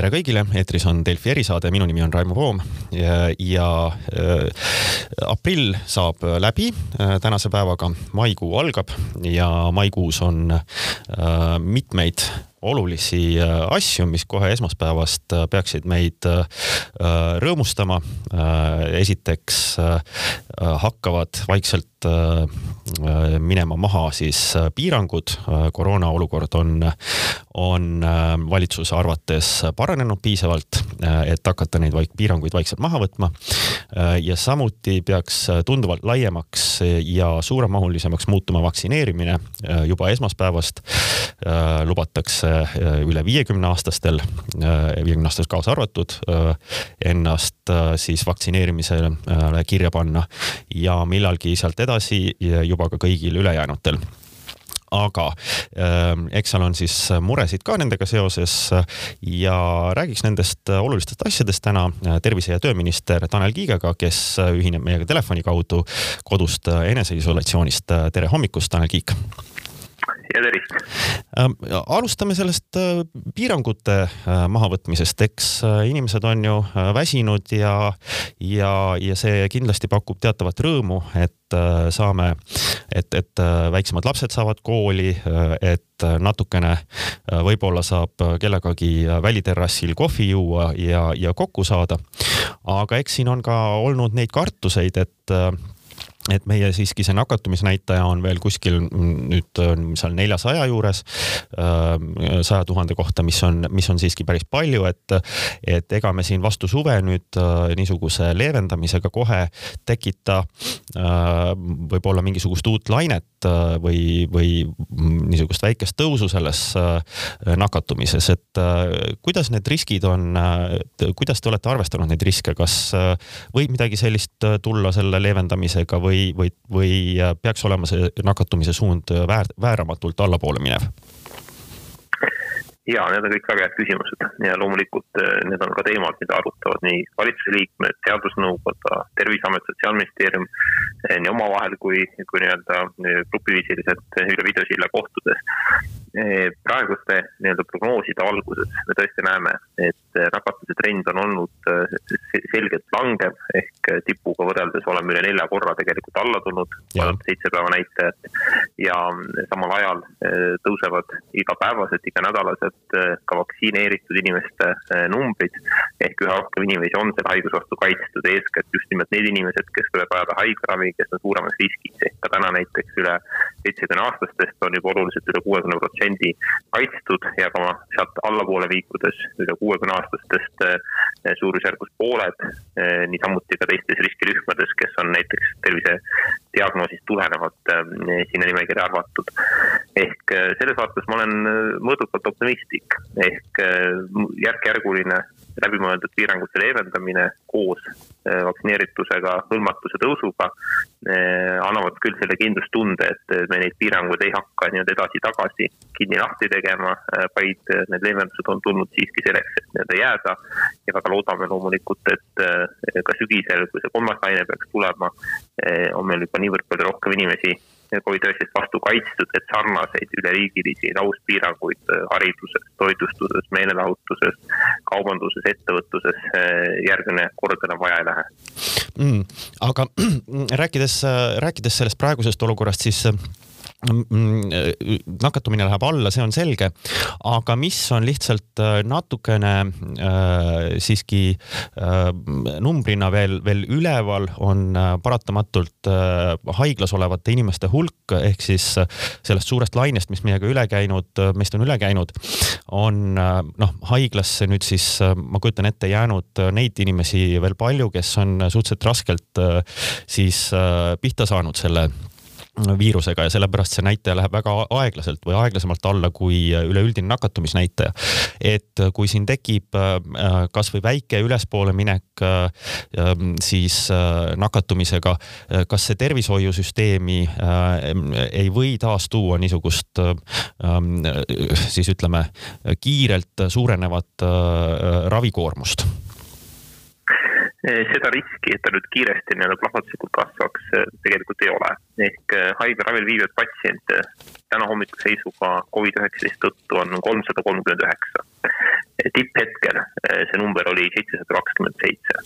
tere kõigile, eetris on Delfi erisaade, minu nimi on Raimo Voom. Ja, ja äh, aprill saab läbi äh, tänase päevaga, maikuu algab ja maikuus on äh, mitmeid olulisi äh, asju, mis kohe esmaspäevast äh, peaksid meid äh, rõõmustama. esiteks hakkavad vaikselt minema maha siis piirangud. koroona olukord on, on valitsuse arvates paranenud piisavalt, et hakata neid vaik piiranguid vaikselt maha võtma. ja samuti peaks tunduvalt laiemaks ja suuremahulisemaks muutuma vaktsineerimine. juba esmaspäevast lubatakse üle viiekümne aastastel, äh, viiekümne aastased kaasa arvatud, äh, ennast siis vaktsineerimisele kirja panna ja millalgi sealt edasi juba ka kõigil ülejäänutel aga äh, eks seal on siis muresid ka nendega seoses ja räägiks nendest olulistest asjadest täna tervise- ja tööminister Tanel Kiigega, kes ühineb meiega telefoni kaudu kodust eneseisolatsioonist. tere hommikust, Tanel Kiik ja tervist ähm,. alustame sellest äh, piirangute äh, mahavõtmisest, eks äh, inimesed on ju väsinud ja, ja, ja see kindlasti pakub teatavat rõõmu, et saame, et, et väiksemad lapsed saavad kooli, et natukene võib-olla saab kellegagi väliterrassil kohvi juua ja, ja kokku saada. aga eks siin on ka olnud neid kartuseid, et et meie siiski see nakatumisnäitaja on veel kuskil nüüd seal neljasaja juures, äh, saja tuhande kohta, mis on, mis on siiski päris palju, et, et ega me siin vastu suve nüüd äh, niisuguse leevendamisega kohe tekita äh, võib-olla mingisugust uut lainet või, või niisugust väikest tõusu selles nakatumises, et kuidas need riskid on, kuidas te olete arvestanud neid riske, kas võib midagi sellist tulla selle leevendamisega või või, või, või peaks olema see nakatumise suund väär, vääramatult allapoole minev? ja need on kõik väga head küsimused ja loomulikult eh, need on ka teemad, mida arutavad nii valitsuse liikmed, teadusnõukoda, Terviseamet, Sotsiaalministeerium nii omavahel kui, kui nii-öelda grupiviisiliselt üle videosilla kohtudes. praeguste nii-öelda prognooside valguses me tõesti näeme, et nakatumise trend on olnud selgelt langev ehk tipuga võrreldes oleme üle nelja korra tegelikult alla tulnud, seitse päeva näitajat ja samal ajal tõusevad igapäevaselt, iganädalaselt Eh, ka vaktsineeritud inimeste eh, numbrid. Ehk üha rohkem inimesi on selle haiguse vastu kaitstud, eeskätt just nimelt need inimesed, kes võivad vajada haiglaravi, kes on suuremas riskis. ehk ka täna näiteks üle seitsmekümne aastastest on juba oluliselt üle kuuekümne protsendi kaitstud ja ka sealt allapoole liikudes üle kuuekümne aastastest eh, suurusjärgus pooled. niisamuti ka teistes riskirühmades, kes on näiteks tervisediagnoosist tulenevalt sinna nimekirja arvatud. ehk selles vaates ma olen mõõdukalt optimistlik ehk järk-järguline läbimõeldud piirangute leevendamine koos äh, vaktsineeritusega hõlmatuse tõusuga äh, annavad küll selle kindlustunde, et me neid piiranguid ei hakka nii-öelda edasi-tagasi kinni-lahti tegema, vaid need leevendused on tulnud siiski selleks, et nii-öelda jääda. ja väga loodame loomulikult, et ka sügisel, kui see kolmas laine peaks tulema, on meil juba niivõrd palju rohkem inimesi Covid-19 vastu kaitstud, et sarnaseid üleriigilisi lauspiiranguid äh, hariduses, toitlustuses, meelelahutuses, kaubanduses, ettevõtluses äh, järgmine kord enam vaja ei lähe mm,. aga rääkides, äh, rääkides sellest praegusest olukorrast, siis nakatumine läheb alla, see on selge, aga mis on lihtsalt äh, natukene äh, siiski äh, numbrina veel, veel üleval, on äh, paratamatult äh, haiglas olevate inimeste hulk ehk siis äh, sellest suurest lainest, mis meiega üle käinud, meist on üle käinud, on noh, haiglasse nüüd siis ma kujutan ette jäänud neid inimesi veel palju, kes on suhteliselt raskelt siis pihta saanud selle viirusega ja sellepärast see näitaja läheb väga aeglaselt või aeglasemalt alla kui üleüldine nakatumisnäitaja. et kui siin tekib äh, kasvõi väike ülespoole minek äh, ähm, siis äh, nakatumisega, kas see tervishoiusüsteemi ei või taas tuua niisugust ähm, siis ütleme kiirelt suurenevat ravikoormust? Seda riski, et ta nüüd kiiresti nii-öelda plahvatuslikult kasvaks, tegelikult ei ole. ehk haiglaravil viibivaid patsiente täna hommikuse seisuga Covid-19 tõttu on kolmsada kolmkümmend üheksa. tipphetkel see number oli seitsesada kakskümmend seitse.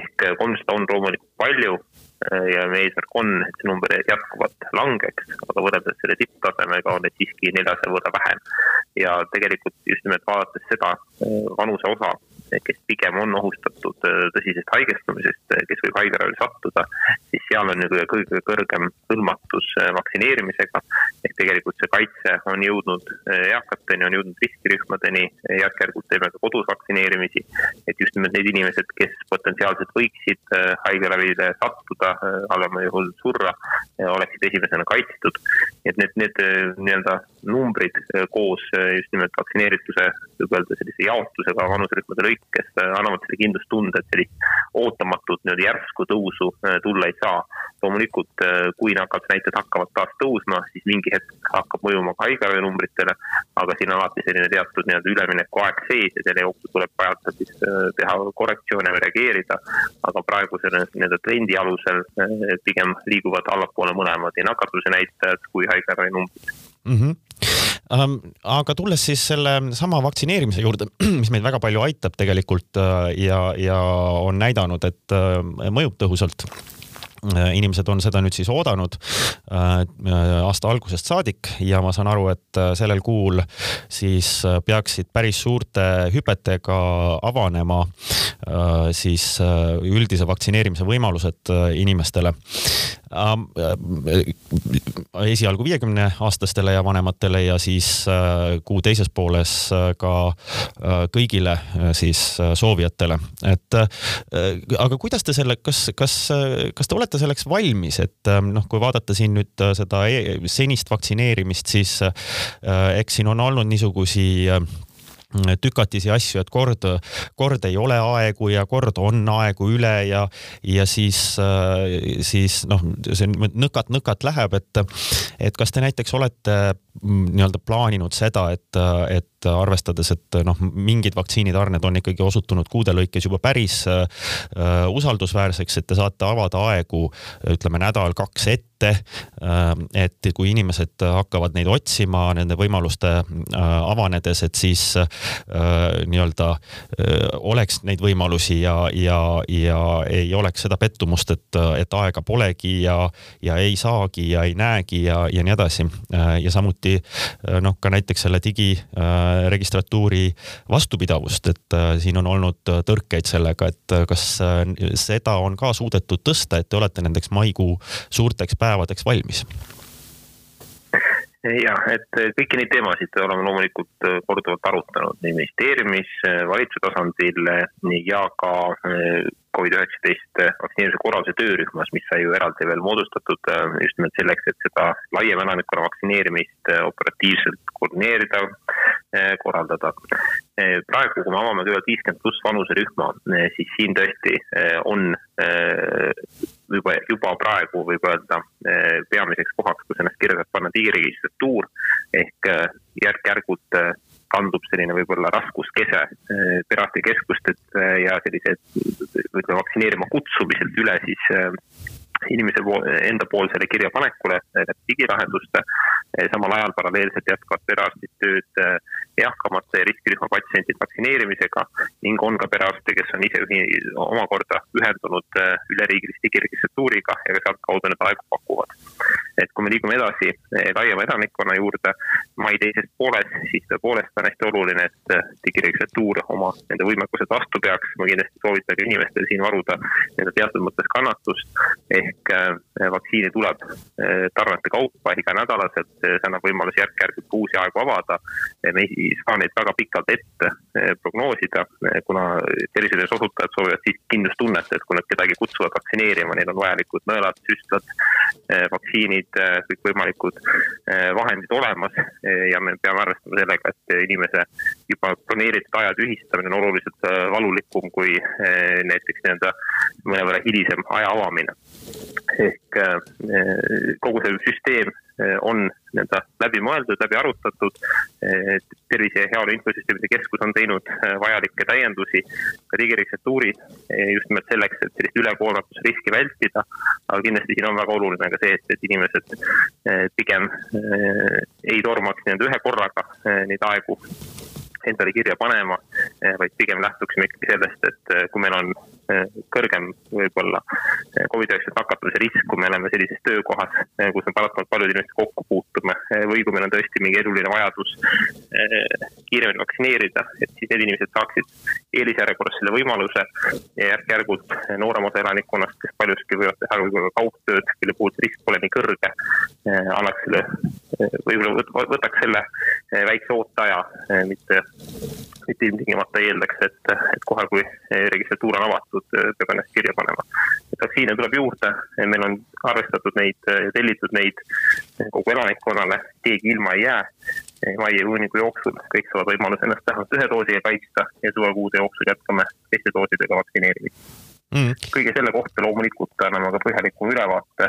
ehk kolmsada on loomulikult palju ja meie eesmärk on, et see number jätkuvalt langeks, aga võrreldes selle tipptasemega on neid siiski neljasaja võrra vähem. ja tegelikult just nimelt vaadates seda vanuse osa kes pigem on ohustatud äh, tõsisest haigestumisest, äh, kes võib haiglaravile sattuda, siis seal on ju kõige kõrgem hõlmatus äh, vaktsineerimisega. ehk tegelikult see kaitse on jõudnud eakateni, on jõudnud riskirühmadeni, järk-järgult teeme ka kodus vaktsineerimisi. et just nimelt need inimesed, kes potentsiaalselt võiksid haiglaravile sattuda, halvemal juhul surra, oleksid esimesena kaitstud. et need, need nii-öelda numbrid koos just nimelt vaktsineerituse, võib öelda sellise jaotusega vanuserühmade lõikes kes äh, annavad selle kindlustunde, et sellist ootamatut nii-öelda järsku tõusu äh, tulla ei saa. loomulikult, äh, kui nakatumisnäitajad hakkavad taas tõusma, siis mingi hetk hakkab mõjuma ka haiglaravinumbritele, aga siin on alati selline teatud nii-öelda üleminekuaeg sees ja selle jooksul tuleb vajadusel siis teha korrektsioone või reageerida. aga praegu selle nii-öelda trendi alusel pigem liiguvad allapoole mõlemad, nii nakatumise näitajad kui haiglaravinumbrid mm. -hmm aga tulles siis selle sama vaktsineerimise juurde, mis meid väga palju aitab tegelikult äh, ja, ja on näidanud, et äh, mõjub tõhusalt inimesed on seda nüüd siis oodanud äh, aasta algusest saadik ja ma saan aru, et äh, sellel kuul siis peaksid päris suurte hüpetega avanema siis üldise vaktsineerimise võimalused inimestele. esialgu viiekümne aastastele ja vanematele ja siis kuu teises pooles ka kõigile siis soovijatele, et aga kuidas te selle, kas, kas, kas te olete olete selleks valmis, et ähm, noh, kui vaadata siin nüüd äh, seda e senist vaktsineerimist, siis äh, eks siin on olnud niisugusi tükatisi asju, et kord, kord ei ole aegu ja kord on aegu üle ja, ja siis, siis noh, see nõkat-nõkat läheb, et, et kas te näiteks olete mm, nii-öelda plaaninud seda, et, et arvestades, et noh, mingid vaktsiinitarned on ikkagi osutunud kuude lõikes juba päris äh, usaldusväärseks, et te saate avada aegu ütleme nädal-kaks ette et kui inimesed hakkavad neid otsima nende võimaluste avanedes, et siis nii-öelda oleks neid võimalusi ja, ja, ja ei oleks seda pettumust, et, et aega polegi ja, ja ei saagi ja ei näegi ja, ja nii edasi. ja samuti noh, ka näiteks selle digi registratuuri vastupidavust, et äh, siin on olnud äh, tõrkeid sellega, et äh, kas seda on ka suudetud tõsta, et te olete nendeks maikuu suurteks päevadeks valmis? jah, et kõiki neid teemasid oleme loomulikult korduvalt arutanud nii ministeeriumis, valitsuse tasandil ja ka Covid-19 vaktsineerimise korralduse töörühmas, mis sai ju eraldi veel moodustatud just nimelt selleks, et seda laiem elanikkonna vaktsineerimist operatiivselt koordineerida, Eh, korraldada. Praegu, kui me avame kõigepealt viiskümmend pluss vanuserühma, siis siin tõesti on juba, juba praegu võib öelda peamiseks kohaks, kus ennast kirja saab panna digiregistratuur ehk järk-järgult kandub selline võib-olla raskuskese perearstikeskustelt ja sellised ütleme vaktsineerima kutsumiselt üle siis inimese endapoolsele kirjapanekule digilahenduste. samal ajal paralleelselt jätkavad perearstid tööd eakamate riskirühma patsientide vaktsineerimisega ning on ka perearste, kes on ise omakorda ühendunud üleriigilise digiregistratuuriga ja ka sealtkaudu need aegu kui me liigume edasi äh, laiema elanikkonna juurde mai teises pooles, siis tõepoolest on hästi oluline, et äh, digiregistratuur oma nende võimekused vastu peaks. ma kindlasti soovitan ka inimestel siin varuda nii-öelda teatud mõttes kannatust ehk vaktsiini tuleb tarnete kaupa iganädalaselt, see annab võimaluse järk-järgult uusi aegu avada. me ei saa neid väga pikalt ette eh, prognoosida, eh, kuna tervishoius osutajad soovivad siiski kindlustunnet, et kui nad kedagi kutsuvad vaktsineerima, neil on vajalikud nõelad, süstlad, eh, vaktsiinid, kõikvõimalikud vahendid olemas ja me peame arvestama sellega, et inimese juba planeeritud aja tühistamine on oluliselt valulikum kui näiteks nii-öelda mõnevõrra hilisem aja avamine. Ehk kogu see süsteem on nii-öelda läbimõeldud, läbi arutatud. tervise ja heaolu infosüsteemide keskus on teinud vajalikke täiendusi ka digiregistratuuri just nimelt selleks, et sellist ülekoormatusriski vältida. aga kindlasti siin on väga oluline ka see, et, et inimesed pigem ei tormaks nii-öelda ühe korraga neid aegu endale kirja panema, vaid pigem lähtuksime ikkagi sellest, et kui meil on Eh, kõrgem võib-olla eh, Covid-19 nakatumise risk, kui me oleme sellises töökohas, eh, kus me paratamatult paljude inimestega kokku puutume või kui meil on tõesti mingi eluline vajadus kiiremini vaktsineerida, et siis need inimesed saaksid eelisjärjekorras selle võimaluse ja järk-järgult noorem osa elanikkonnast, kes paljuski võivad teha võib-olla kaugtööd, kelle puhul see risk pole nii kõrge, annaks selle, võib-olla võtaks selle väikse ooteaja, mitte, mitte ilmtingimata eeldaks, et, et kohe, kui registratuur on avatud, peab ennast kirja panema. et vaktsiine tuleb juurde, meil on arvestatud neid tellitud neid kogu elanikkonnale, keegi ilma ei jää. mai ja juunikuu jooksul kõik saavad võimaluse ennast vähemalt ühe doosiga kaitsta ja suvekuude jooksul jätkame teiste doosidega vaktsineerimist mm.. kõige selle kohta loomulikult anname ka põhjalikuma ülevaate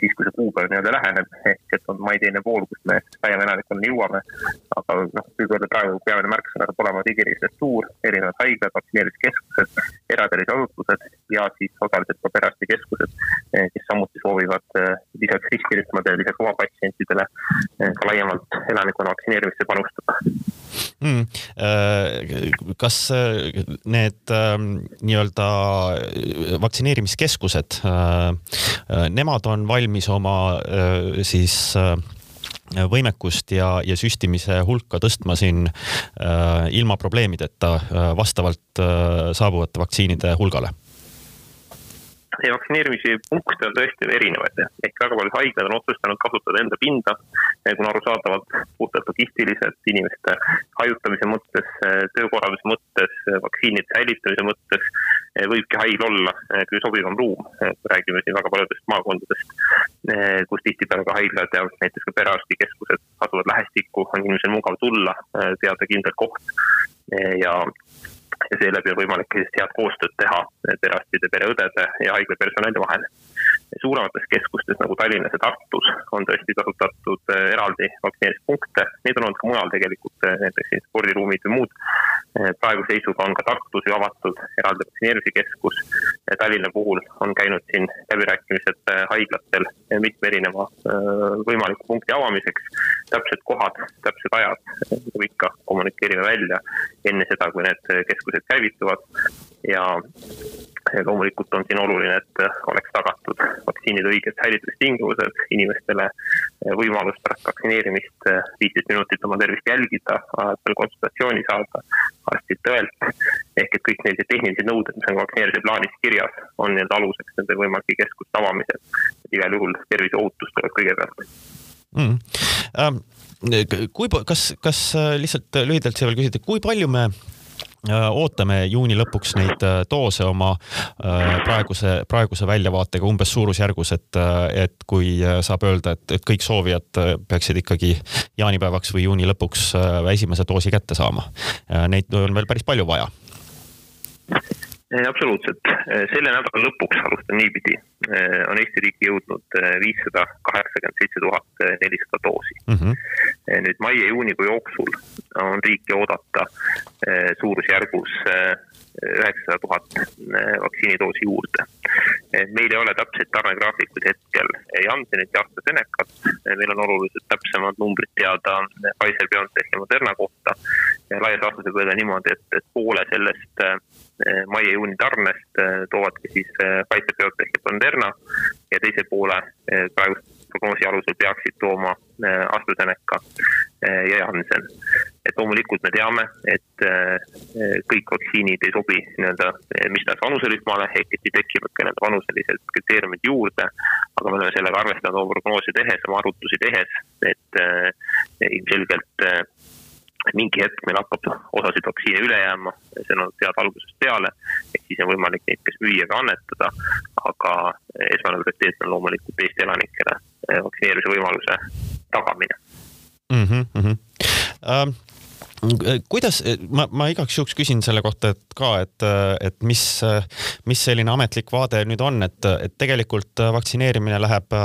siis, kui see kuupäev nii-öelda läheneb, ehk et on mai teine pool, kus me laiema elanikkonnani jõuame. aga noh, võib öelda praegu peamine märksõna saab olema digiregistratuur, erinevad haiglad, vaktsineerimiskeskused, eraterviseasutused ja siis osaliselt ka perearstikeskused, kes samuti soovivad eh, lisaks riskirühmadele, lisaks oma patsientidele eh, ka laiemalt elanikkonna vaktsineerimisse panustada mm.. Kas äh, need ähm, nii-öelda vaktsineerimiskeskused, äh, nemad on valmis oma siis võimekust ja, ja süstimise hulka tõstma siin äh, ilma probleemideta äh, vastavalt äh, saabuvate vaktsiinide hulgale? Vaktsineerimise punkte on tõesti erinevaid, ehk väga paljud haiglad on otsustanud kasutada enda pinda, kuna arusaadavalt puhtalt logistiliselt, inimeste hajutamise mõttes, töökorralduse mõttes, vaktsiinide säilitamise mõttes võibki haigla olla kõige sobivam ruum. räägime siin väga paljudest maakondadest, kus tihtipeale ka haiglad ja näiteks ka perearstikeskused asuvad lähestikku, on inimesel mugav tulla, teada kindel koht ja ja seeläbi on võimalik sellist head koostööd teha perearstide, pereõdede ja haiglapersonali vahel. Suuremates keskustes nagu Tallinnas ja Tartus on tõesti kasutatud äh, eraldi vaktsineerimispunkte, neid on olnud ka mujal tegelikult, äh, näiteks siin spordiruumid või muud. Äh, praeguse seisuga on ka Tartus ju avatud eraldi vaktsineerimise keskus. Tallinna puhul on käinud siin läbirääkimised haiglatel mitme erineva võimaliku punkti avamiseks. täpsed kohad, täpsed ajad, nagu ikka, kommunikeerime välja enne seda, kui need keskused käivituvad ja loomulikult on siin oluline, et oleks tagatud vaktsiinide õiged säilitustingimused, inimestele võimalus pärast vaktsineerimist viisteist minutit oma tervist jälgida, vajadusel konsultatsiooni saada arstilt õelt. ehk et kõik sellised tehnilised nõuded, mis on vaktsineerimise plaanis kirjas, on nii-öelda aluseks nende võimalike keskuste avamisel. igal juhul terviseohutus tuleb kõigepealt mm.. Ähm, kui, kas, kas lihtsalt lühidalt siia veel küsida, kui palju me Äh, ootame juuni lõpuks neid äh, doose oma äh, praeguse, praeguse väljavaatega umbes suurusjärgus, et, et kui saab öelda, et, et kõik soovijad peaksid ikkagi jaanipäevaks või juuni lõpuks esimese doosi kätte saama. Neid on veel päris palju vaja. Absoluutselt, selle nädala lõpuks, alustan niipidi, on Eesti riiki jõudnud viissada kaheksakümmend seitse tuhat nelisada doosi mm. -hmm. nüüd mai ja juunikuu jooksul on riiki oodata suurusjärgus üheksasada tuhat vaktsiinidoosi juurde. meil ei ole täpseid tarnegraafikuid hetkel Janssenit ja AstraZenecat, meil on oluliselt täpsemad numbrid teada Pfizer, BioNTech ja Moderna kohta. laias laastus võib öelda niimoodi, et, et poole sellest mai ja juuni tarnest toovadki siis Pfizer, BioNTech ja Moderna ja teise poole praegust prognoosi alusel peaksid tooma AstraZeneca ja Janssen. et loomulikult me teame, et kõik vaktsiinid ei sobi nii-öelda mis tahes vanuserühmale, ehk et tekivad ka need vanuselised kriteeriumid juurde. aga me oleme sellega arvestanud oma prognoose tehes, oma arvutusi tehes, et ilmselgelt mingi hetk meil hakkab osasid vaktsiine üle jääma, see on olnud teada algusest peale, ehk siis on võimalik neid kas müüa või annetada, aga esmane prioriteet on loomulikult Eesti elanikele vaktsineerimise võimaluse tagamine mm. -hmm, mm -hmm. Uh kuidas, ma, ma igaks juhuks küsin selle kohta, et ka, et, et mis, mis selline ametlik vaade nüüd on, et, et tegelikult vaktsineerimine läheb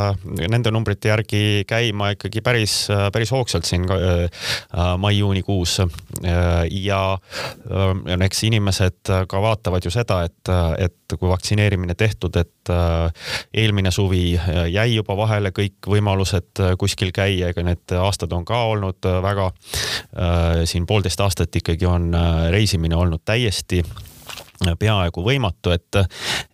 nende numbrite järgi käima ikkagi päris, päris hoogsalt siin mai-juunikuus. ja eks inimesed ka vaatavad ju seda, et, et kui vaktsineerimine tehtud, et eelmine suvi jäi juba vahele kõik võimalused kuskil käia, ega need aastad on ka olnud väga siin poolteist aastat ikkagi on äh, reisimine olnud täiesti peaaegu võimatu, et,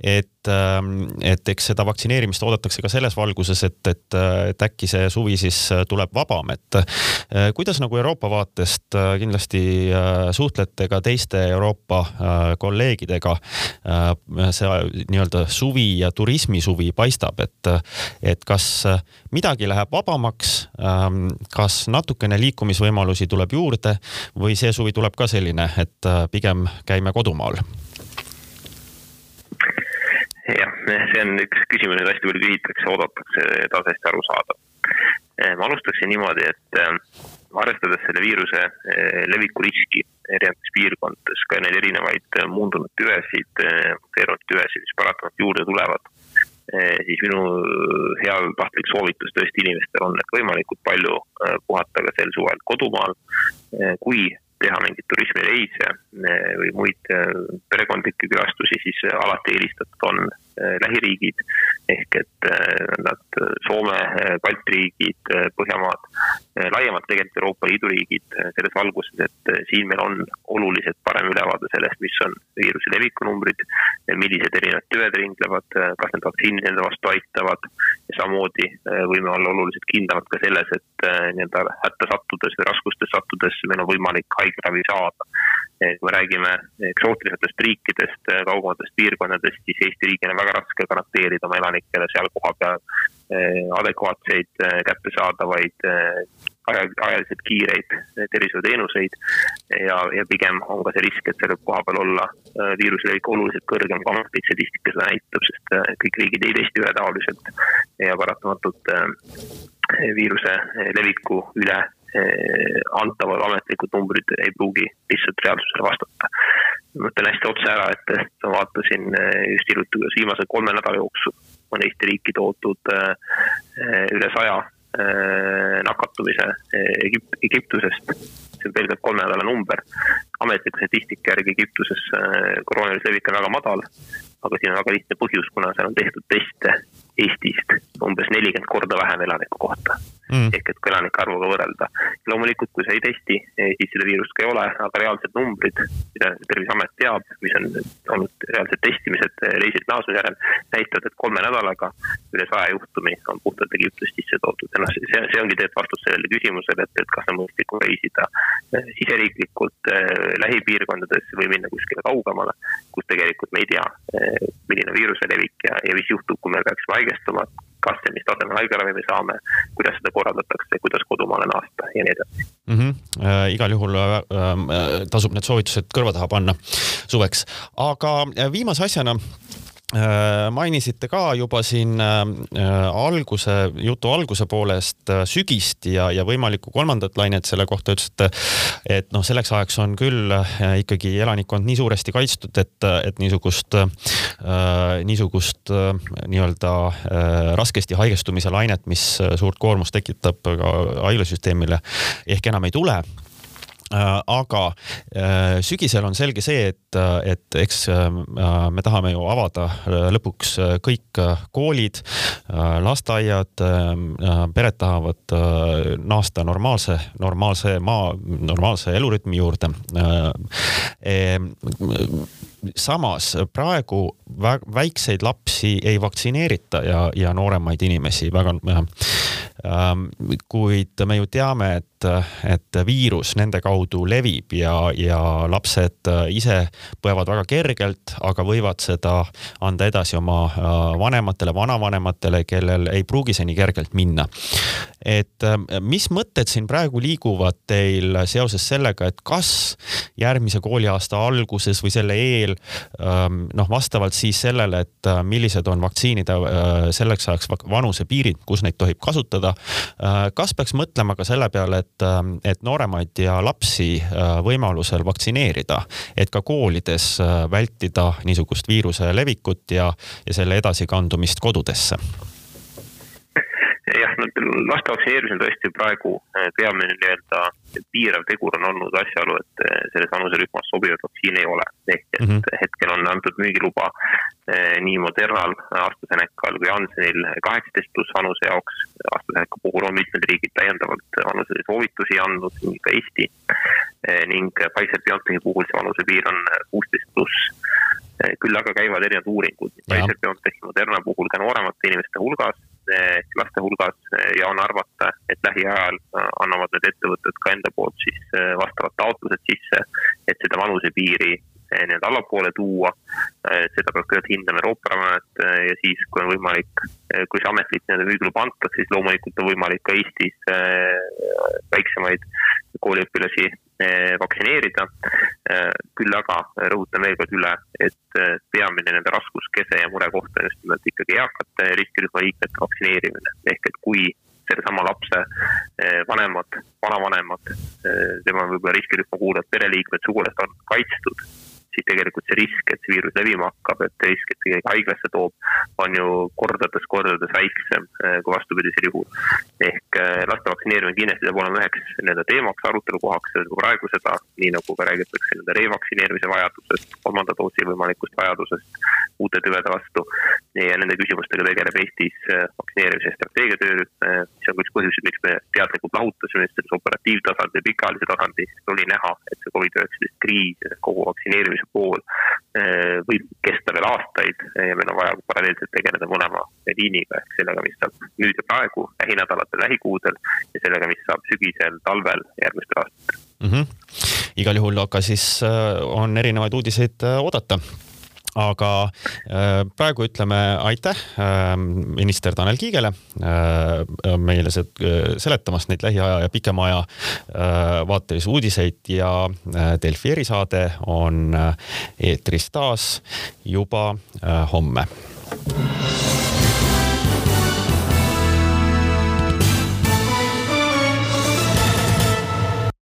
et, ähm, et eks seda vaktsineerimist oodatakse ka selles valguses, et, et, et äkki see suvi siis tuleb vabam, et äh, kuidas nagu Euroopa vaatest äh, kindlasti äh, suhtlete ka teiste Euroopa kolleegidega, see nii-öelda suvi ja turismisuvi paistab, et, et kas midagi läheb vabamaks, ähm, kas natukene liikumisvõimalusi tuleb juurde või see suvi tuleb ka selline, et pigem käime kodumaal? Jah, see on üks küsimus, mida hästi palju küsitakse, oodatakse taas hästi aru saada. Eh, ma alustaksin niimoodi, et eh, arvestades selle viiruse eh, leviku riski erinevates piirkondades, ka neid erinevaid muundunud tüvesid, muteerunud tüvesid, mis paratamatult juurde tulevad, siis minu heatahtlik soovitus tõesti inimestel on, et võimalikult palju puhata ka sel suvel kodumaal. kui teha mingeid turismireise või muid perekondlikke külastusi, siis alati eelistatud on lähiriigid. Ehk et äh, nad äh, Soome, Balti riigid, Põhjamaad, laiemalt tegelikult Euroopa Liidu riigid selles valguses, et siin meil on oluliselt parem ülevaade sellest, mis on viiruse leviku numbrid, millised erinevad tüved ringlevad, kas need vaktsiinid nende vastu aitavad. Ja samamoodi võime olla oluliselt kindlamad ka selles, et nii-öelda hätta sattudes või raskustes sattudes meil on võimalik haiglaravi saada kui me räägime eksootilisetest riikidest, kaugematest piirkondadest, siis Eesti riigil on väga raske garanteerida oma elanikele seal kohapeal eh, adekvaatseid, eh, kättesaadavaid, eh, ajaliselt kiireid tervishoiuteenuseid. ja, ja pigem on ka see risk, et seal võib kohapeal olla viiruse levik oluliselt kõrgem, kui ametlik statistika seda näitab, sest kõik riigid ei testi ühetaoliselt ja paratamatult viiruse leviku üle Eh, antavad ametlikud numbrid ei pruugi lihtsalt reaalsusele vastata. ma ütlen hästi otse ära, et ma vaatasin eh, just hiljuti, kuidas viimase kolme nädala jooksul on Eesti riiki toodud eh, üle saja nakatumise Egipt-, Egiptusest. see on pelgalt kolme nädala number. ametliku statistika järgi Egiptuses koroonaviiruse levik on väga madal, aga siin on väga lihtne põhjus, kuna seal on tehtud teste Eestist umbes nelikümmend korda vähem elaniku kohta. Mm.. ehk et kui elanike arvuga võrrelda. loomulikult, kui sa ei testi, eh, siis seda viirust ka ei ole, aga reaalsed numbrid, mida Terviseamet teab, mis on olnud reaalsed testimised eh, reisilt naasmise järel, näitavad, et kolme nädalaga üle saja juhtumi on puhtalt Egiptusest sisse toodud. Ja noh, see, see ongi tegelikult vastus sellele küsimusele, et, et kas on mõistlikum reisida eh, siseriiklikult lähipiirkondades või minna kuskile kaugemale, kus tegelikult me ei tea, milline viiruse levik ja, ja mis juhtub, kui me peaksime haigestuma, kas ja mis tasemel haiglaravi me saame, kuidas seda korraldatakse, kuidas kodumaale naasta ja nii edasi mm. -hmm. Äh, igal juhul äh, äh, tasub need soovitused kõrva taha panna suveks, aga äh, viimase asjana Äh, mainisite ka juba siin äh, alguse, jutu alguse poolest äh, sügist ja, ja võimalikku kolmandat lainet, selle kohta ütlesite, et noh, selleks ajaks on küll ikkagi elanikkond nii suuresti kaitstud, et, et niisugust, niisugust nii-öelda raskesti haigestumise lainet, mis suurt koormust tekitab ka haiglasüsteemile, ehk enam ei tule. Äh, aga äh, sügisel on selge see, et, et eks äh, me tahame ju avada lõpuks kõik koolid, lasteaiad, pered tahavad naasta normaalse, normaalse maa, normaalse elurütmi juurde. Samas praegu väikseid lapsi ei vaktsineerita ja, ja nooremaid inimesi väga kuid me ju teame, et et, et viirus nende kaudu levib ja, ja lapsed ise põevad väga kergelt, aga võivad seda anda edasi oma äh, vanematele, vanavanematele, kellel ei pruugi see nii kergelt minna. et äh, mis mõtted siin praegu liiguvad teil seoses sellega, et kas järgmise kooliaasta alguses või selle eel ähm, noh, vastavalt siis sellele, et äh, millised on vaktsiinide selleks ajaks vanusepiirid, kus neid tohib kasutada, kas peaks mõtlema ka selle peale, et et, et nooremaid ja lapsi võimalusel vaktsineerida, et ka koolides vältida niisugust viiruse levikut ja, ja selle edasikandumist kodudesse laste vaktsineerimisel tõesti praegu eh, peamine nii-öelda piirav tegur on olnud asjaolu, et eh, selles vanuserühmas sobivat vaktsiini ei ole. ehk et mm -hmm. hetkel on antud müügiluba eh, nii Modernal, AstraZenecal kui Janssenil kaheksateist pluss vanuse jaoks. AstraZeneca puhul on mitmed riigid täiendavalt vanuse soovitusi andnud, nii ka Eesti. ning Pfizer-BioNTechi puhul see vanusepiir on kuusteist pluss küll aga käivad erinevad uuringud Pfizer-BioNTechi Moderna puhul ka nooremate inimeste hulgas laste hulgas ja on arvata, et lähiajal äh, annavad need ettevõtted ka enda poolt siis äh, vastavad taotlused sisse, et seda vanusepiiri äh, nii-öelda allapoole tuua. seda peab kõigepealt hindama Euroopa Ravimiamet ja siis, kui on võimalik, kui see ametlik nii-öelda müügiluba antakse, siis loomulikult on võimalik ka Eestis väiksemaid kooliõpilasi vaktsineerida. küll aga rõhutan veel kord üle, et peamine nende raskuskese ja murekoht on just nimelt ikkagi eakate riskirühma liikmete vaktsineerimine. ehk et kui sellesama lapse vanemad, vanavanemad, tema võib-olla riskirühma kuuluvad pereliikmed, sugulased on kaitstud siis tegelikult see risk, et see viirus levima hakkab, et risk, et see keegi haiglasse toob, on ju kordades-kordades väiksem eh, kui vastupidisel juhul. ehk eh, laste vaktsineerimine kindlasti peab olema üheks nii-öelda teemaks, arutelukohaks ka praegu seda, nii nagu ka räägitakse nii-öelda revaktsineerimise vajadusest, kolmanda doosi võimalikust vajadusest uute tüvede vastu. ja nende küsimustega tegeleb Eestis eh, vaktsineerimise strateegia töörühm, mis on ka üks põhjuseid, miks me teadlikult lahutasime selles operatiivtasandi ja pikaajalise tasandi, sest oli näha, et see Covid-19 kriis, kogu vaktsineerimise pool eh, võib kesta veel aastaid ja meil on vaja paralleelselt tegeleda mõlema liiniga ehk sellega, mis saab nüüd ja praegu, lähinädalatel, lähikuudel ja sellega, mis saab sügisel, talvel, järgmistel aastatel mm. -hmm. igal juhul aga siis eh, on erinevaid uudiseid eh, oodata aga äh, praegu ütleme aitäh äh, minister Tanel Kiigele äh, meile seletamast neid lähiaja ja pikema aja vaatelisi uudiseid ja Delfi erisaade on eetris taas juba homme.